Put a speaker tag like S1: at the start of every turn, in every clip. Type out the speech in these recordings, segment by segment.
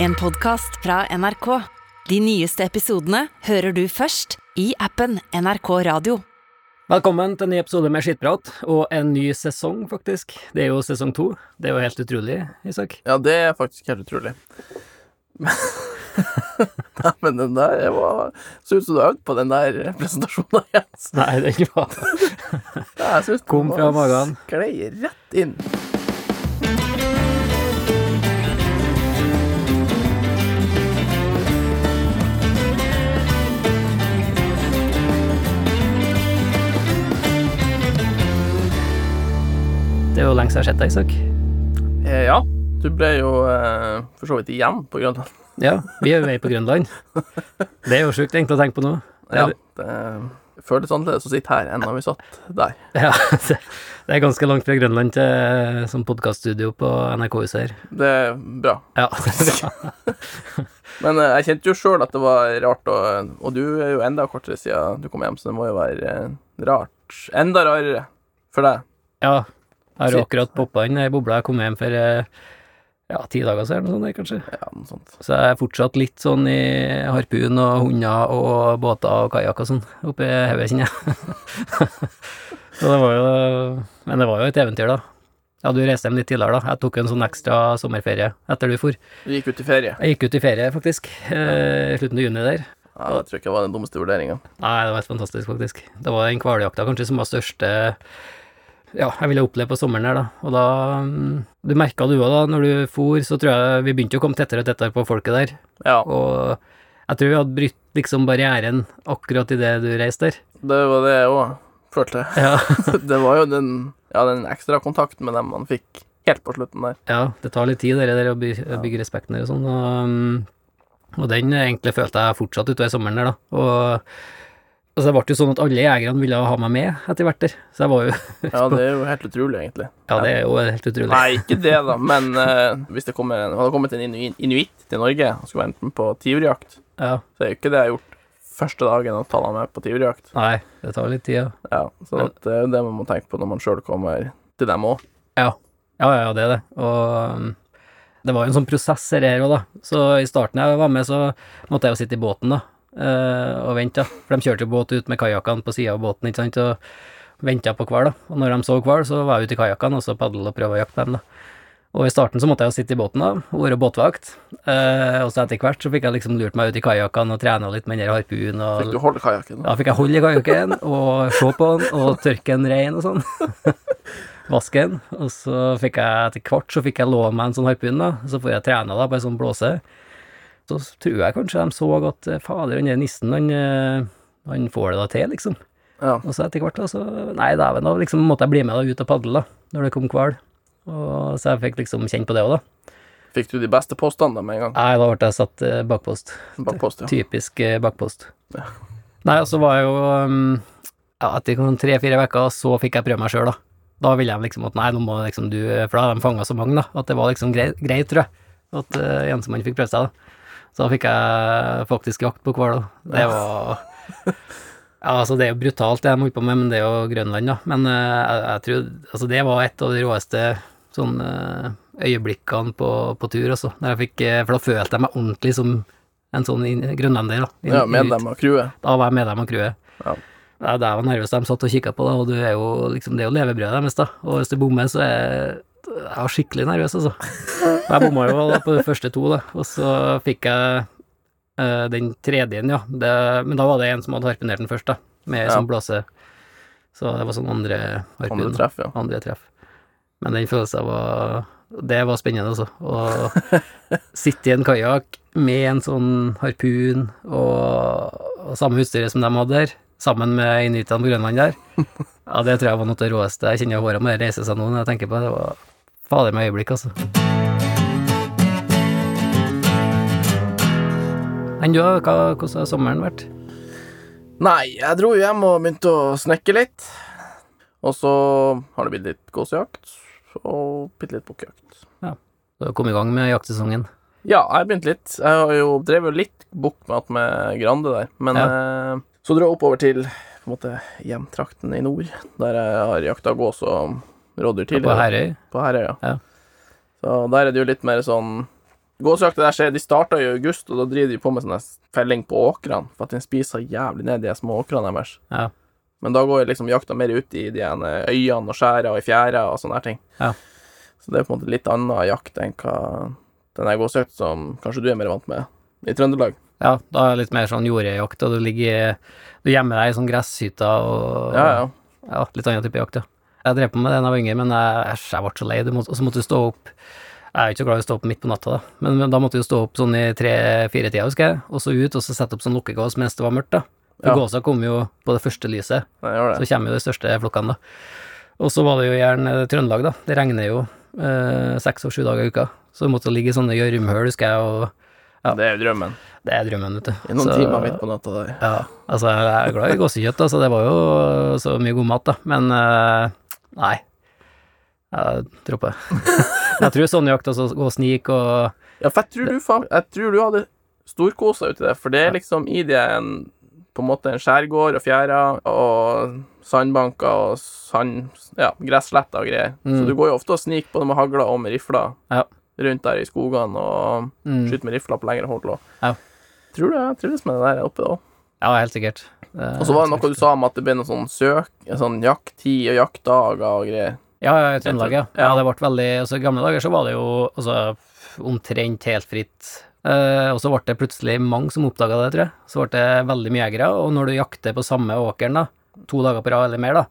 S1: En podkast fra NRK. De nyeste episodene hører du først i appen NRK Radio.
S2: Velkommen til en ny episode med Skittprat, og en ny sesong, faktisk. Det er jo sesong to. Det er jo helt utrolig, Isak.
S3: Ja, det er faktisk helt utrolig. Nei, men den der jeg var Så ut som du øvde på den der presentasjonen, Jens.
S2: Nei, det er ikke bra. Kom fra magen.
S3: Sklei rett inn.
S2: Det er jo lenge siden jeg har sett deg, Isak.
S3: Eh, ja, du ble jo eh, for så vidt igjen på Grønland.
S2: Ja, vi er jo vei på Grønland. Det er jo sjukt egentlig å tenke på nå.
S3: Ja, det føles annerledes å sitte her enn da vi satt der.
S2: Ja, det er ganske langt fra Grønland til sånn podkaststudio på NRK-huset her.
S3: Det er bra.
S2: Ja.
S3: Men eh, jeg kjente jo sjøl at det var rart, og, og du er jo enda kortere siden du kom hjem, så det må jo være eh, rart. Enda rarere for deg.
S2: ja jeg har akkurat poppa inn ei boble. Jeg kom hjem for eh, ja, ti dager siden, eller noe sånt, kanskje.
S3: Ja, noe sånt.
S2: Så jeg er fortsatt litt sånn i harpun og hunder og båter og kajakk og sånn oppi hodet, kjenner jeg. Så det var jo Men det var jo et eventyr, da. Ja, du reiste hjem litt tidligere, da. Jeg tok en sånn ekstra sommerferie etter du for.
S3: Du gikk ut i ferie.
S2: Jeg gikk ut i ferie, faktisk. eh, I slutten av juni der.
S3: Ja, det tror jeg ikke var den dummeste vurderinga.
S2: Nei, det var helt fantastisk, faktisk. Det var den hvaljakta kanskje som var største ja, jeg ville oppleve på sommeren her, da. Og da mm, Du merka du òg, da, når du for, så tror jeg vi begynte å komme tettere og tettere på folket der.
S3: Ja,
S2: Og jeg tror vi hadde brytt liksom barrieren akkurat idet du reiste der.
S3: det var det jeg òg følte.
S2: Ja.
S3: Det var jo den, ja, den ekstra kontakten med dem man fikk helt på slutten der.
S2: ja, det tar litt tid, det der å bygge, ja. bygge respekten der og sånn. Og, mm, og den egentlig følte jeg fortsatt utover sommeren der, da. Og altså, det ble jo sånn at alle jegerne ville ha meg med etter hvert der. Så jeg var jo
S3: Ja, det er jo helt utrolig, egentlig.
S2: Ja, det er jo helt utrolig.
S3: Nei, ikke det, da, men uh, hvis det kommer en, hadde kommet en inu- inuitt til Norge og skulle være med på tiurjakt,
S2: Ja.
S3: så er jo ikke det jeg har gjort første dagen å ta dem med på tiurjakt.
S2: Nei, det tar litt tid, ja.
S3: Ja, så at det er jo det man må tenke på når man sjøl kommer til dem òg.
S2: Ja, ja, ja, det er det. Og um, det var jo en sånn prosess her òg, da. Så i starten jeg var med, så måtte jeg jo sitte i båten, da, eh, og vente, da. For de kjørte jo båt ut med kajakkene på sida av båten, ikke sant, og venta på hval, da. Og når de så hval, så var jeg ute i kajakkene, og så padle og prøve å jakte dem, da. Og i starten så måtte jeg jo sitte i båten, da, og være båtvakt. Eh, og så etter hvert så fikk jeg liksom lurt meg ut i kajakkene og trena litt med den der harpun og
S3: Fikk du holde kajakken?
S2: Ja, fikk jeg holde i kajakken og se på den og tørke den rein og sånn. Vaske den. Og så fikk jeg etter hvert så fikk jeg låne meg en sånn harpun, da. Så får jeg trene da på en sånn blåse. Så tror jeg kanskje de så at eh, fader, han der nissen, han, eh, han får det da til, liksom.
S3: Ja.
S2: Og så etter hvert, da, så Nei, dæven, da liksom måtte jeg bli med da ut og padle, da, når det kom hval. Og Så jeg fikk liksom kjenne på det òg, da.
S3: Fikk du de beste postene da med en gang?
S2: Nei, da ble jeg satt eh, bakpost.
S3: Bakpost, ja.
S2: Typisk bakpost.
S3: Ja.
S2: Nei, og så var jeg jo um, ja, Etter sånn tre-fire uker så fikk jeg prøve meg sjøl, da. Da ville jeg liksom at nei, nå må liksom du For da hadde de fanga så mange, da. At det var liksom greit, greit tror jeg. At uh, han fikk prøve seg, da. Så da fikk jeg faktisk jakt på hval, da. Det var Ja, altså, det er jo brutalt det de holder på med, men det er jo Grønland, da. Men uh, jeg, jeg tror Altså, det var et av de råeste sånn uh, øyeblikkene på, på tur, altså. Jeg fikk eh, For da følte jeg meg ordentlig som en sånn grønlender, da. In,
S3: Ja, medlem av crewet.
S2: Da var jeg medlem av crewet.
S3: Ja.
S2: Det var nervøst, de satt og kikka på da, og du er jo liksom, det er jo levebrødet deres, da. Og hvis du bommer, så er jeg var skikkelig nervøs, altså. Jeg bomma jo da på de første to, da. Og så fikk jeg uh, den tredje, ja. Det, men da var det en som hadde harpunert den først, da. Med
S3: Ja.
S2: sånn blåse. Så det var sånn andre harpun.
S3: Andre treff, ja.
S2: Andre treff. Men den følelsen var Det var spennende, altså. Å sitte i en kajakk med en sånn harpun og, og samme utstyret som de hadde der, sammen med inuittene på Grønland der. Ja, det tror jeg var noe av det råeste. Jeg kjenner håret må reise seg nå når jeg tenker på det. Det var fader meg øyeblikk, altså. Enn du. Hva- Hvordan har sommeren vært?
S3: Nei, jeg dro hjem og begynte å snekre litt. Og så har det blitt litt gåsejakt og bitte litt bukkjakt.
S2: Du har kommet i gang med jaktsesongen.
S3: Ja, jeg har begynt litt. Jeg har jo drevet litt bukk med Grande der, men eh, så dro jeg oppover til på en måte hjemtrakten i nord, der jeg har jakta gås og
S2: På
S3: tidligere.
S2: Herøy.
S3: På Herøy, ja.
S2: Ja.
S3: Så der er det jo litt mer sånn Gåsejakta der skjer, de starta i august, og da driver de på med sånn felling på åkrene, for at den spiser jævlig ned de små åkrene deres.
S2: Ja.
S3: Men da går liksom jakta mer ut i de ene øyene og skjæra og i fjæra og sånne her ting.
S2: Ja.
S3: Så det er på en måte litt annen jakt enn hva den gåsejakta som kanskje du er mer vant med i Trøndelag.
S2: Ja, da er det litt mer sånn jordjakt, og du ligger Du gjemmer deg i sånn gresshytter og
S3: Ja, ja.
S2: Ja, litt annen type jakt, ja. Jeg drev på med det da jeg var yngre, men jeg, jeg ble så lei. Og så måtte du stå opp Jeg er jo ikke så glad i å stå opp midt på natta, da, men, men da måtte du stå opp sånn i tre-fire-tida, husker jeg, og så ut, og så sette opp sånn lukkegås mens det var mørkt, da. For
S3: Ja.
S2: gåsa kom jo på det første lyset,
S3: gjør
S2: så kommer jo de største flokkene, da. Og så var det jo gjerne Trøndelag, da. Det regner jo eh, seks og sju dager i uka, så du måtte ligge i sånne gjørmhull, husker jeg, og ja.
S3: Det er jo drømmen.
S2: det er drømmen, vet du.
S3: I noen
S2: Så-
S3: timer midt på natta der.
S2: ja, altså jeg er glad i gåsekjøtt, altså det var jo så mye god mat, da, men eh, nei. Jeg dropper. jeg tror sånn jakt, altså gå og snik og
S3: Ja, for jeg tror du faen Jeg tror du hadde storkosa uti det, for det er liksom i det en på en måte en skjærgård og fjæra og sandbanker og sand... Ja, gressletter og greier. Så
S2: Mm.
S3: du går jo ofte og sniker både med hagla og med rifla
S2: Ja.
S3: rundt der i skogene og
S2: mm,
S3: skyter med rifla på lengre hold. Og.
S2: Ja.
S3: Tror du jeg trives med det der oppe da?
S2: Ja, helt sikkert. Eh,
S3: Og så var det noe du sa om at det ble noe sånn søk, sånn jakttid og jaktdager og greier.
S2: Ja, ja, i Trøndelag, ja.
S3: Ja.
S2: ja. Det ble veldig altså I gamle dager så var det jo altså, omtrent helt fritt. Eh, og så ble det plutselig mange som oppdaga det, tror jeg. Så ble det veldig mye jegere, og når du jakter på samme åkeren da, to dager på rad eller mer, da,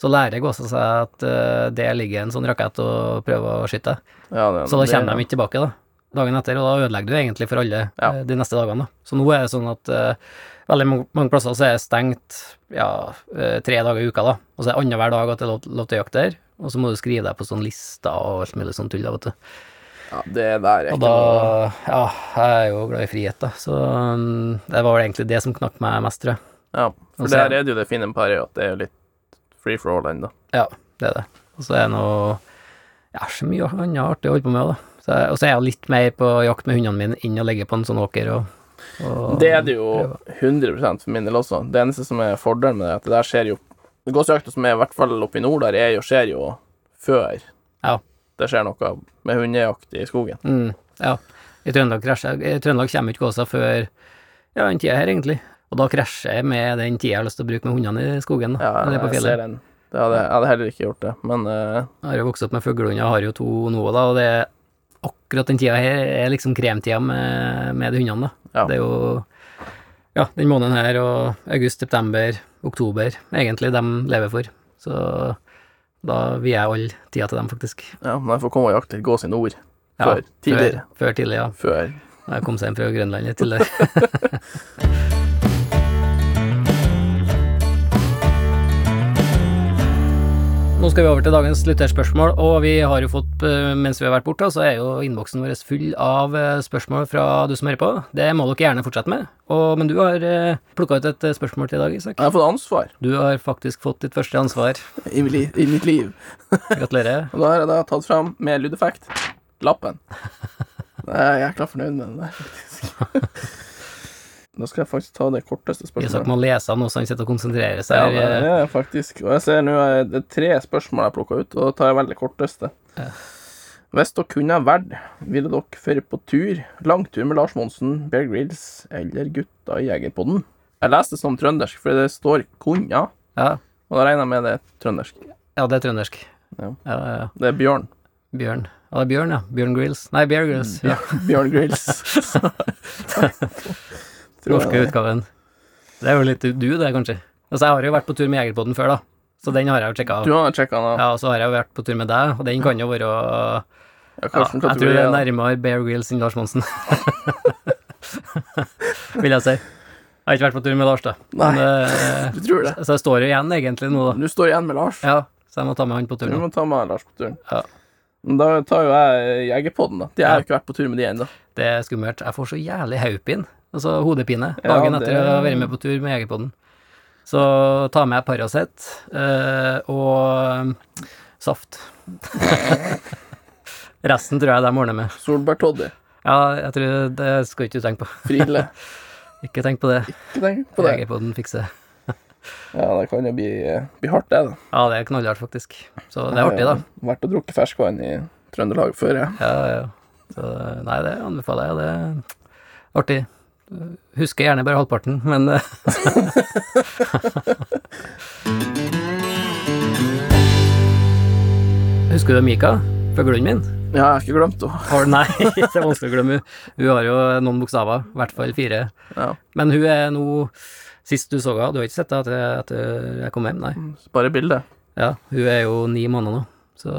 S2: så lærer gåsa seg at uh, det ligger en sånn rakett og prøver å skyte.
S3: Ja, det,
S2: Så da
S3: det-
S2: kommer de ikke tilbake, da. Dagen etter, og da ødelegger du egentlig for alle
S3: Ja.
S2: eh, de neste dagene. da. Så nå er det sånn at uh, veldig mange, plasser så er det stengt ja, eh, tre dager i uka, da. Og så er det annenhver dag at det er lov, lov til å jakte der. Og så må du skrive deg på sånn lister og alt mulig sånn tull, da, vet du.
S3: Ja, det der er
S2: Og da
S3: noe
S2: Ja, jeg er jo glad i frihet, da. Så um, det var vel egentlig det som knakk meg mest, tror jeg.
S3: Ja, for
S2: så er-
S3: der er det jo det fine med at det er jo litt free for all ennå.
S2: Ja, det er det. Og så er det noe Ja, så mye annet artig å holde på med, da. Så Og så er jeg litt mer på jakt med hundene mine enn å legge på en sånn åker og, og
S3: Det er det jo
S2: prøve.
S3: 100 for min del også. Det eneste som er fordelen med det, at det der skjer jo Gåsejakta som er i hvert fall oppe i nord der, er jo, skjer jo før
S2: Ja.
S3: det skjer noe med hundejakt i skogen.
S2: Mm, ja. I Trøndelag krasjer I Trøndelag kommer ikke gåsa før ja, den tida her, egentlig. Og da krasjer jeg med den tida jeg har lyst til å bruke med hundene i skogen. Da,
S3: Ja,
S2: jeg er
S3: jeg ser den. Det hadde, jeg hadde heller ikke gjort det, men uh...
S2: Jeg har jo vokst opp med fuglehunder, har jo to nå, da, og det er akkurat den tida her er liksom kremtida med, med de hundene, da.
S3: Ja.
S2: Det er jo ja, den måneden her og august, september, oktober, egentlig de lever for. Så da vil jeg alle tida til dem, faktisk.
S3: ja, men jeg får komme og jakte litt gås i nord.
S2: Ja,
S3: Før. Tidligere.
S2: Før, før tidlig, ja.
S3: Før.
S2: Når jeg kom seg hjem fra Grønland litt tidligere. Nå skal vi over til dagens lytterspørsmål, og vi har jo fått, eh, mens vi har vært borte, så er jo innboksen vår full av eh, spørsmål fra du som hører på. Det må dere gjerne fortsette med. Og, men du har plukka ut et eh, spørsmål til i dag, Isak.
S3: Jeg har fått ansvar
S2: Du har faktisk fått ditt første ansvar.
S3: i, mitt li- i mitt liv.
S2: Gratulerer.
S3: Og da har jeg da tatt fram med lydeffekt lappen. Jeg er jækla fornøyd med den der, faktisk. Da skal jeg faktisk ta det korteste
S2: Isak
S3: spørsmålet.
S2: må lese nå, så han sitter og konsentrerer
S3: Ja,
S2: seg.
S3: det
S2: eh,
S3: er faktisk. Og jeg ser nå det er tre spørsmål jeg plukka ut, og da tar jeg veldig korteste.
S2: Ja.
S3: Hvis dere kunne ha valgt, ville dere føre på tur, langtur med Lars Monsen, Bear Grylls eller gutta i Jegerpodden? Jeg leste det som trøndersk, for det står 'kunna',
S2: ja.
S3: og da regner jeg med det er trøndersk.
S2: ja, det er trøndersk.
S3: Ja.
S2: Ja, ja, ja.
S3: Det er Bjørn.
S2: Bjørn. Ja, det er Bjørn, ja. Bjørn Grills. Nei, Bear Grills. Ja.
S3: Bjørn Grills.
S2: Norske utgaven. Det er jo litt du, det, kanskje. Altså, jeg har jo vært på tur med Jegerpodden før, da. Så den har jeg jo sjekka.
S3: Du har sjekka den av?
S2: Ja, og så har jeg jo vært på tur med deg, og den kan jo være
S3: Ja,
S2: ja, Jeg
S3: tror
S2: det er nærmere Bear Grills enn Lars Monsen. Vil jeg si. Jeg har ikke vært på tur med Lars, da.
S3: Nei.
S2: Men, eh,
S3: Du tror det?
S2: så jeg står jo igjen egentlig nå, da.
S3: Du står igjen med Lars.
S2: Ja, så jeg må ta med han på tur
S3: Du må ta med Lars på turen.
S2: Ja.
S3: Men da tar jo jeg Jegerpodden, da. De har
S2: Ja.
S3: jo ikke vært på tur med de ennå.
S2: Det er skummelt. Jeg får så jævlig haupin, altså hodepine,
S3: Ja,
S2: dagen
S3: det-
S2: etter å ha vært med på tur med Jegerpodden. Så ta med Paracet eh, og um, saft. Resten tror jeg de ordner med.
S3: Solbærtoddy.
S2: Ja, jeg tror det skal ikke du tenke på.
S3: Friele.
S2: Ikke tenk på det.
S3: Ikke tenk på det.
S2: Jegerpodden fikser.
S3: Ja, det kan jo bli, bli hardt, det, da.
S2: Ja, det er knallhardt, faktisk. Så det er artig, da.
S3: Vært og drukket ferskvann i Trøndelag før, jeg.
S2: Ja, ja. Så nei, det anbefaler jeg. Det er artig. Husker gjerne bare halvparten, men eh, Husker du Mika? Fuglen min?
S3: Ja, jeg har ikke glemt henne.
S2: Nei, det er vanskelig å glemme. henne. Hun har jo noen bokstaver, i hvert fall fire.
S3: Ja.
S2: Men hun er nå Sist du så henne, du har ikke sett henne etter, at jeg kom hjem? Nei.
S3: Bare bildet.
S2: Ja, hun er jo ni måneder nå. Så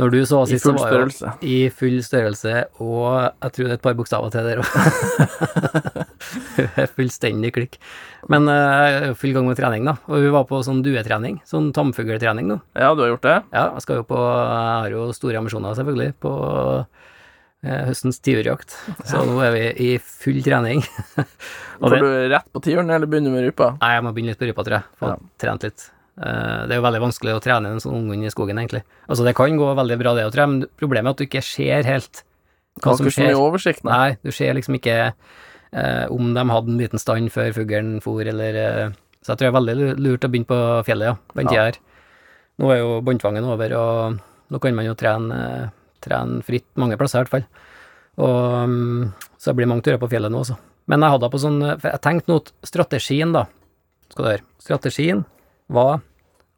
S2: når du så sist, så var jo i full størrelse, og jeg tror det er et par bokstaver til der òg. Fullstendig klikk. Men uh, full gang med trening, da. Og hun var på sånn duetrening, sånn tamfugltrening nå.
S3: Ja, du har gjort det?
S2: Ja, jeg skal jo på Jeg har jo store ambisjoner, selvfølgelig, på eh, høstens tiurjakt. Så nå er vi i full trening.
S3: Får du rett på tiuren, eller begynner du med rypa?
S2: nei, jeg må begynne litt på rypa, tror jeg. Få
S3: Ja.
S2: trent litt. Eh, det er jo veldig vanskelig å trene en sånn unghund i skogen, egentlig. Altså, det kan gå veldig bra, det tror jeg, men problemet er at du ikke ser helt hva
S3: Har
S2: som
S3: ikke så mye
S2: skjer.
S3: oversikt, nei.
S2: Nei, du ser liksom ikke eh, om de hadde en liten stand før fuglen for, eller eh, Så jeg tror det er veldig lurt å begynne på fjellet, ja, den tida her. Nå er jo båndtvangen over, og nå kan man jo trene, eh, trene fritt mange plasser, i hvert fall. Og mm, så det blir mange turer på fjellet nå også. Men jeg hadde på sånn jeg tenkte nå at strategien, da, skal du høre Strategien var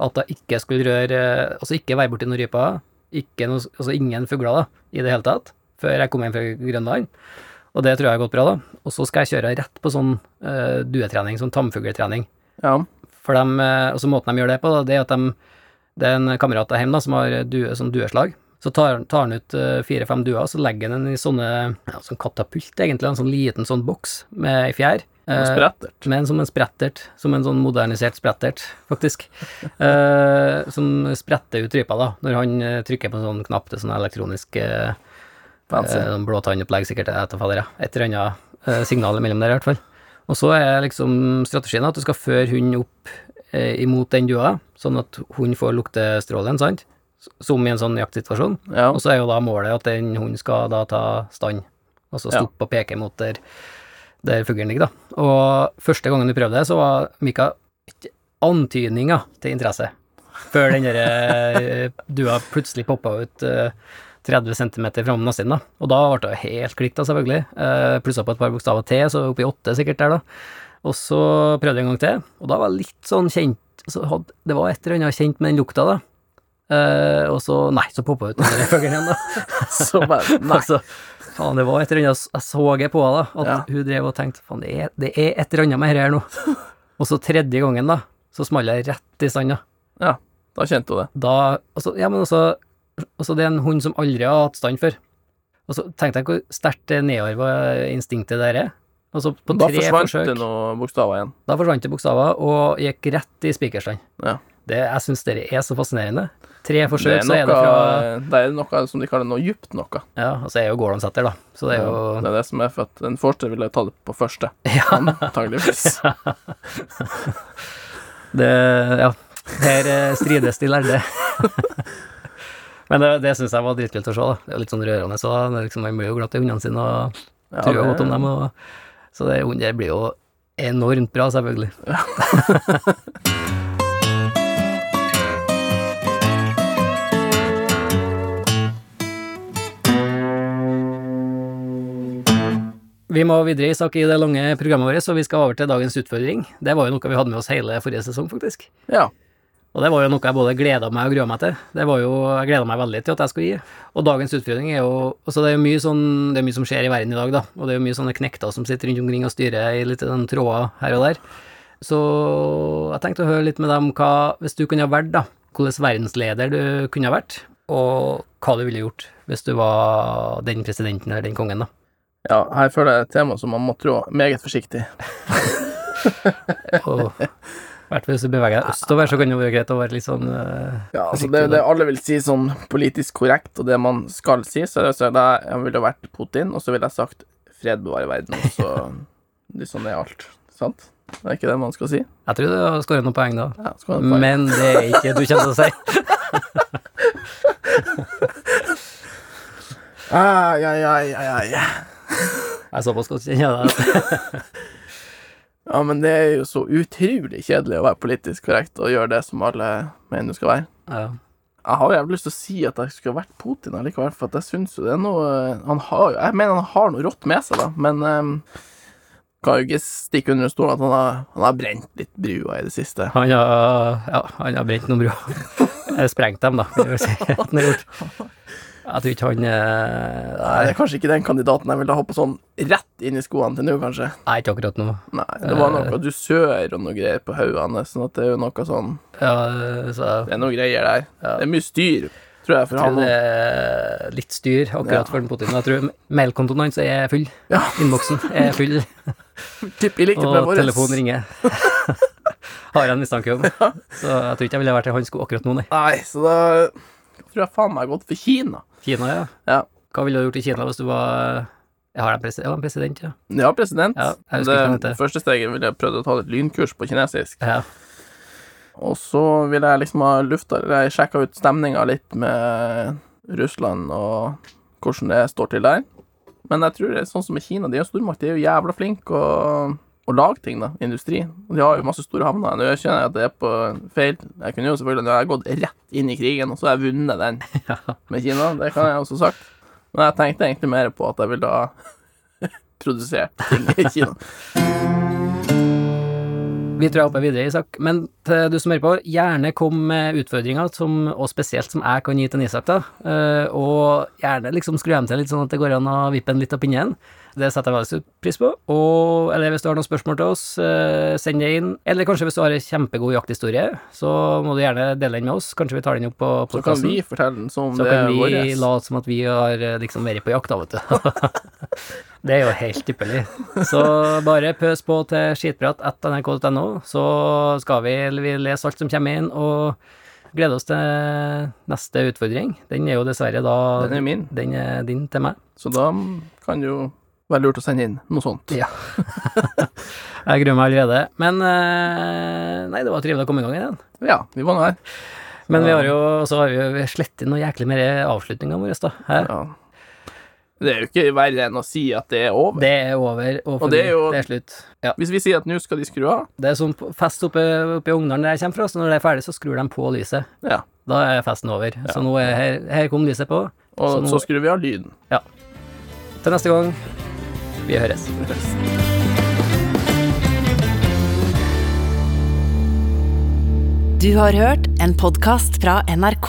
S2: at jeg ikke skulle røre eh, Altså ikke være borti noen ryper, ikke noe, altså ingen fugler da, i det hele tatt, før jeg kom hjem fra Grønland. Og det tror jeg har gått bra, da. Og så skal jeg kjøre rett på sånn uh, duetrening, sånn tamfugltrening.
S3: Ja.
S2: For dem, eh, og så måten de gjør det på, da, det er at de Det er en kamerat der hjemme da, som har due, sånn dueslag. Så tar, tar han ut uh, fire-fem duer, så legger han den i sånne ja, sånn katapult, egentlig, en sånn liten sånn boks med ei fjær.
S3: Og
S2: Eh,
S3: sprettert.
S2: men som en sprettert, som en sånn modernisert sprettert, faktisk. Eh, som spretter ut rypa, da, når han eh, trykker på en sånn knapp til sånn elektronisk eh, eh, sånn blåtannopplegg, sikkert, fader, ja. Et eller annet eh, signal mellom der, i hvert fall. Og så er liksom strategien at du skal føre hunden opp imot den dua, sånn at hunden får luktestrålen, sant? Som i en sånn jaktsituasjon.
S3: Ja.
S2: Og så er jo da målet at den hunden skal da ta stand, altså
S3: Ja.
S2: stoppe og peke mot der, der fuglen ligger, da. Og første gangen du prøvde det, så var Mika ikke antydninger til interesse. Før den der eh, dua plutselig poppa ut eh, 30 cm fram nesten, da. Og da ble det helt klikt, da, selvfølgelig. Eh, Plussa på et par bokstaver til, så oppi åtte sikkert der, da. Og så prøvde jeg en gang til, og da var jeg litt sånn kjent så hadde, Det var et eller annet kjent med den lukta, da. Uh, og så Nei, så poppa ut den fuglen igjen, da.
S3: Så bare Nei.
S2: Altså, faen, det var et eller annet Jeg så jeg på henne, da, at hun drev og tenkte faen, det er, det er et eller annet med dette her nå. Og så tredje gangen, da, så smalt jeg rett i sanda.
S3: Ja, da kjente hun det.
S2: Da altså, Ja, men også Altså, det er en hund som aldri har hatt stand før. Og så tenkte jeg hvor sterkt det nedarva instinktet der er. Altså, på
S3: Da
S2: tre
S3: forsvant
S2: forsøk
S3: det noen bokstaver igjen.
S2: Da forsvant det bokstaver, og gikk rett i spikerstand.
S3: Ja.
S2: Det, jeg syns det er så fascinerende. Tre forsøk,
S3: er,
S2: så er det fra
S3: det er noe som de kaller noe djupt noe.
S2: Ja, og så er jo Gordon-setter, da. Så det er jo
S3: Det er det som er for at en forster ville ta det på første.
S2: Ja.
S3: Antageligvis.
S2: Det, ja. Her eh, strides de lærde. Men det, det syns jeg var dritkult å se. da. Det er litt sånn rørende. Så da. Liksom, man blir jo glad i hundene sine og
S3: Ja, det-
S2: godt om dem. Og, så det, det blir jo enormt bra, selvfølgelig. Vi må videre Isak, i det lange programmet vårt, så vi skal over til dagens utfordring. Det var jo noe vi hadde med oss hele forrige sesong, faktisk.
S3: Ja.
S2: Og det var jo noe jeg både gleda meg og grua meg til. Det var jo, Jeg gleda meg veldig til at jeg skulle gi. Og dagens utfordring er jo altså Det er jo mye sånn Det er mye som skjer i verden i dag, da. Og det er jo mye sånne knekter som sitter rundt omkring og styrer i litt sånn tråder her og der. Så jeg tenkte å høre litt med dem hva Hvis du kunne ha vært, da, hvilken verdensleder du kunne ha vært, og hva du ville gjort hvis du var den presidenten eller den kongen, da.
S3: Ja, her føler jeg et tema som man må trå meget forsiktig.
S2: oh. hvert fall hvis du beveger deg østover, så kan det være greit å være litt sånn uh,
S3: Ja, altså det, det alle vil si sånn politisk korrekt, og det man skal si, så er det sånn at jeg ville vært Putin, og så ville jeg sagt fred bevare verden, og så liksom det er alt. Sant? Det er ikke det man skal si?
S2: Jeg tror du skårer noen poeng da.
S3: Ja, man
S2: Men det er ikke du kommer til å si.
S3: Ai, ai, ai, ai, ai.
S2: Jeg såpass godt kjenner deg.
S3: Ja, men det er jo så utrolig kjedelig å være politisk korrekt og gjøre det som alle mener du skal være.
S2: Ja.
S3: Jeg har jævlig lyst til å si at jeg skulle vært Putin allikevel, for jeg syns jo det er noe Han har Jeg mener han har noe rått med seg, da, men um, kan jo ikke stikke under en stol at han har, han har brent litt brua i det siste.
S2: Han har, ja, han har brent noen brua Sprengt dem, da. vil jeg si. Jeg tror ikke han eh,
S3: Nei, det er kanskje ikke den kandidaten jeg ville hoppe sånn rett inn i skoene til nå, kanskje.
S2: Nei, ikke akkurat nå.
S3: Nei, det var noe dusør og noe greier på hodet hans, sånn at det er jo noe sånn
S2: Ja, så
S3: Det er noe greier der. Det er mye styr, tror jeg, for
S2: jeg tror
S3: han
S2: det er litt styr akkurat
S3: Ja.
S2: for den Putin. Jeg tror mailkontoen hans er full.
S3: Ja.
S2: Innboksen er full,
S3: Tipper i likhet med
S2: og
S3: vår
S2: telefonen ringer. Har jeg en mistanke om. Så jeg tror ikke jeg ville vært i hans sko akkurat nå, nei.
S3: Nei, så da tror jeg faen meg har gått for Kina.
S2: Kina, ja.
S3: Ja.
S2: Hva ville du gjort i Kina hvis du var Jeg har en, presi ja, en president, ja.
S3: Ja, president.
S2: Ja,
S3: det første steget ville jeg prøvd å ta et lynkurs på kinesisk.
S2: ja.
S3: Og så ville jeg liksom ha lufta Eller jeg sjekka ut stemninga litt med Russland og hvordan det står til der. Men jeg tror det er sånn som i Kina, de er jo stormakt, de er jo jævla flinke å, å lage ting, da. Industri. De har jo masse store havner. Nå kjenner jeg at det er på feil. Jeg kunne jo selvfølgelig Nå har jeg gått rett inn i krigen, og så har jeg vunnet den med Kina. Det kan jeg også sagt. Men jeg tenkte egentlig mer på at jeg ville ha produsert ting i Kina.
S2: Vi tror jeg hopper videre, Isak. Men til du som hører på, gjerne kom med utfordringer, som, og spesielt som jeg kan gi til Isak, da. Eh, og gjerne liksom skru dem til litt sånn at det går an å vippe en litt av pinnen. Det setter jeg veldig pris på. Og, eller hvis du har noen spørsmål til oss, eh, send det inn. Eller kanskje hvis du har en kjempegod jakthistorie, så må du gjerne dele den med oss. Kanskje vi tar den opp på
S3: Så kan vi fortelle den som det
S2: er
S3: vår.
S2: Så
S3: kan
S2: vi late som at vi har eh, liksom vært på jakt, da, vet du. det er jo helt ypperlig. Så bare pøs på til skitprat.nrk.no, så skal vi, vi lese alt som kommer inn, og glede oss til neste utfordring. Den er jo dessverre da
S3: Den er min.
S2: Den er din til meg.
S3: Så da kan det jo være lurt å sende inn noe sånt.
S2: Ja. Jeg gruer meg allerede. Men eh, Nei, det var trivelig å komme i gang igjen.
S3: Ja, vi var nå her.
S2: Men vi har jo så har vi slettet noe jæklig mer avslutninger våre, da. Her.
S3: Ja. Det er jo ikke verre enn å si at det er over.
S2: Det er over, og,
S3: Og det er jo-
S2: det er slutt. Ja.
S3: Hvis vi sier at nå skal de skru av,
S2: Det er som fest oppe, oppe i Ungdalen der jeg kommer fra, så når det er ferdig, så skrur de på lyset.
S3: ja.
S2: Da er festen over. Så nå er her, her kom lyset på.
S3: Og
S2: Så
S3: så, skrur vi av lyden. Ja.
S2: Til neste gang, vi høres.
S1: Du har hørt en podkast fra NRK.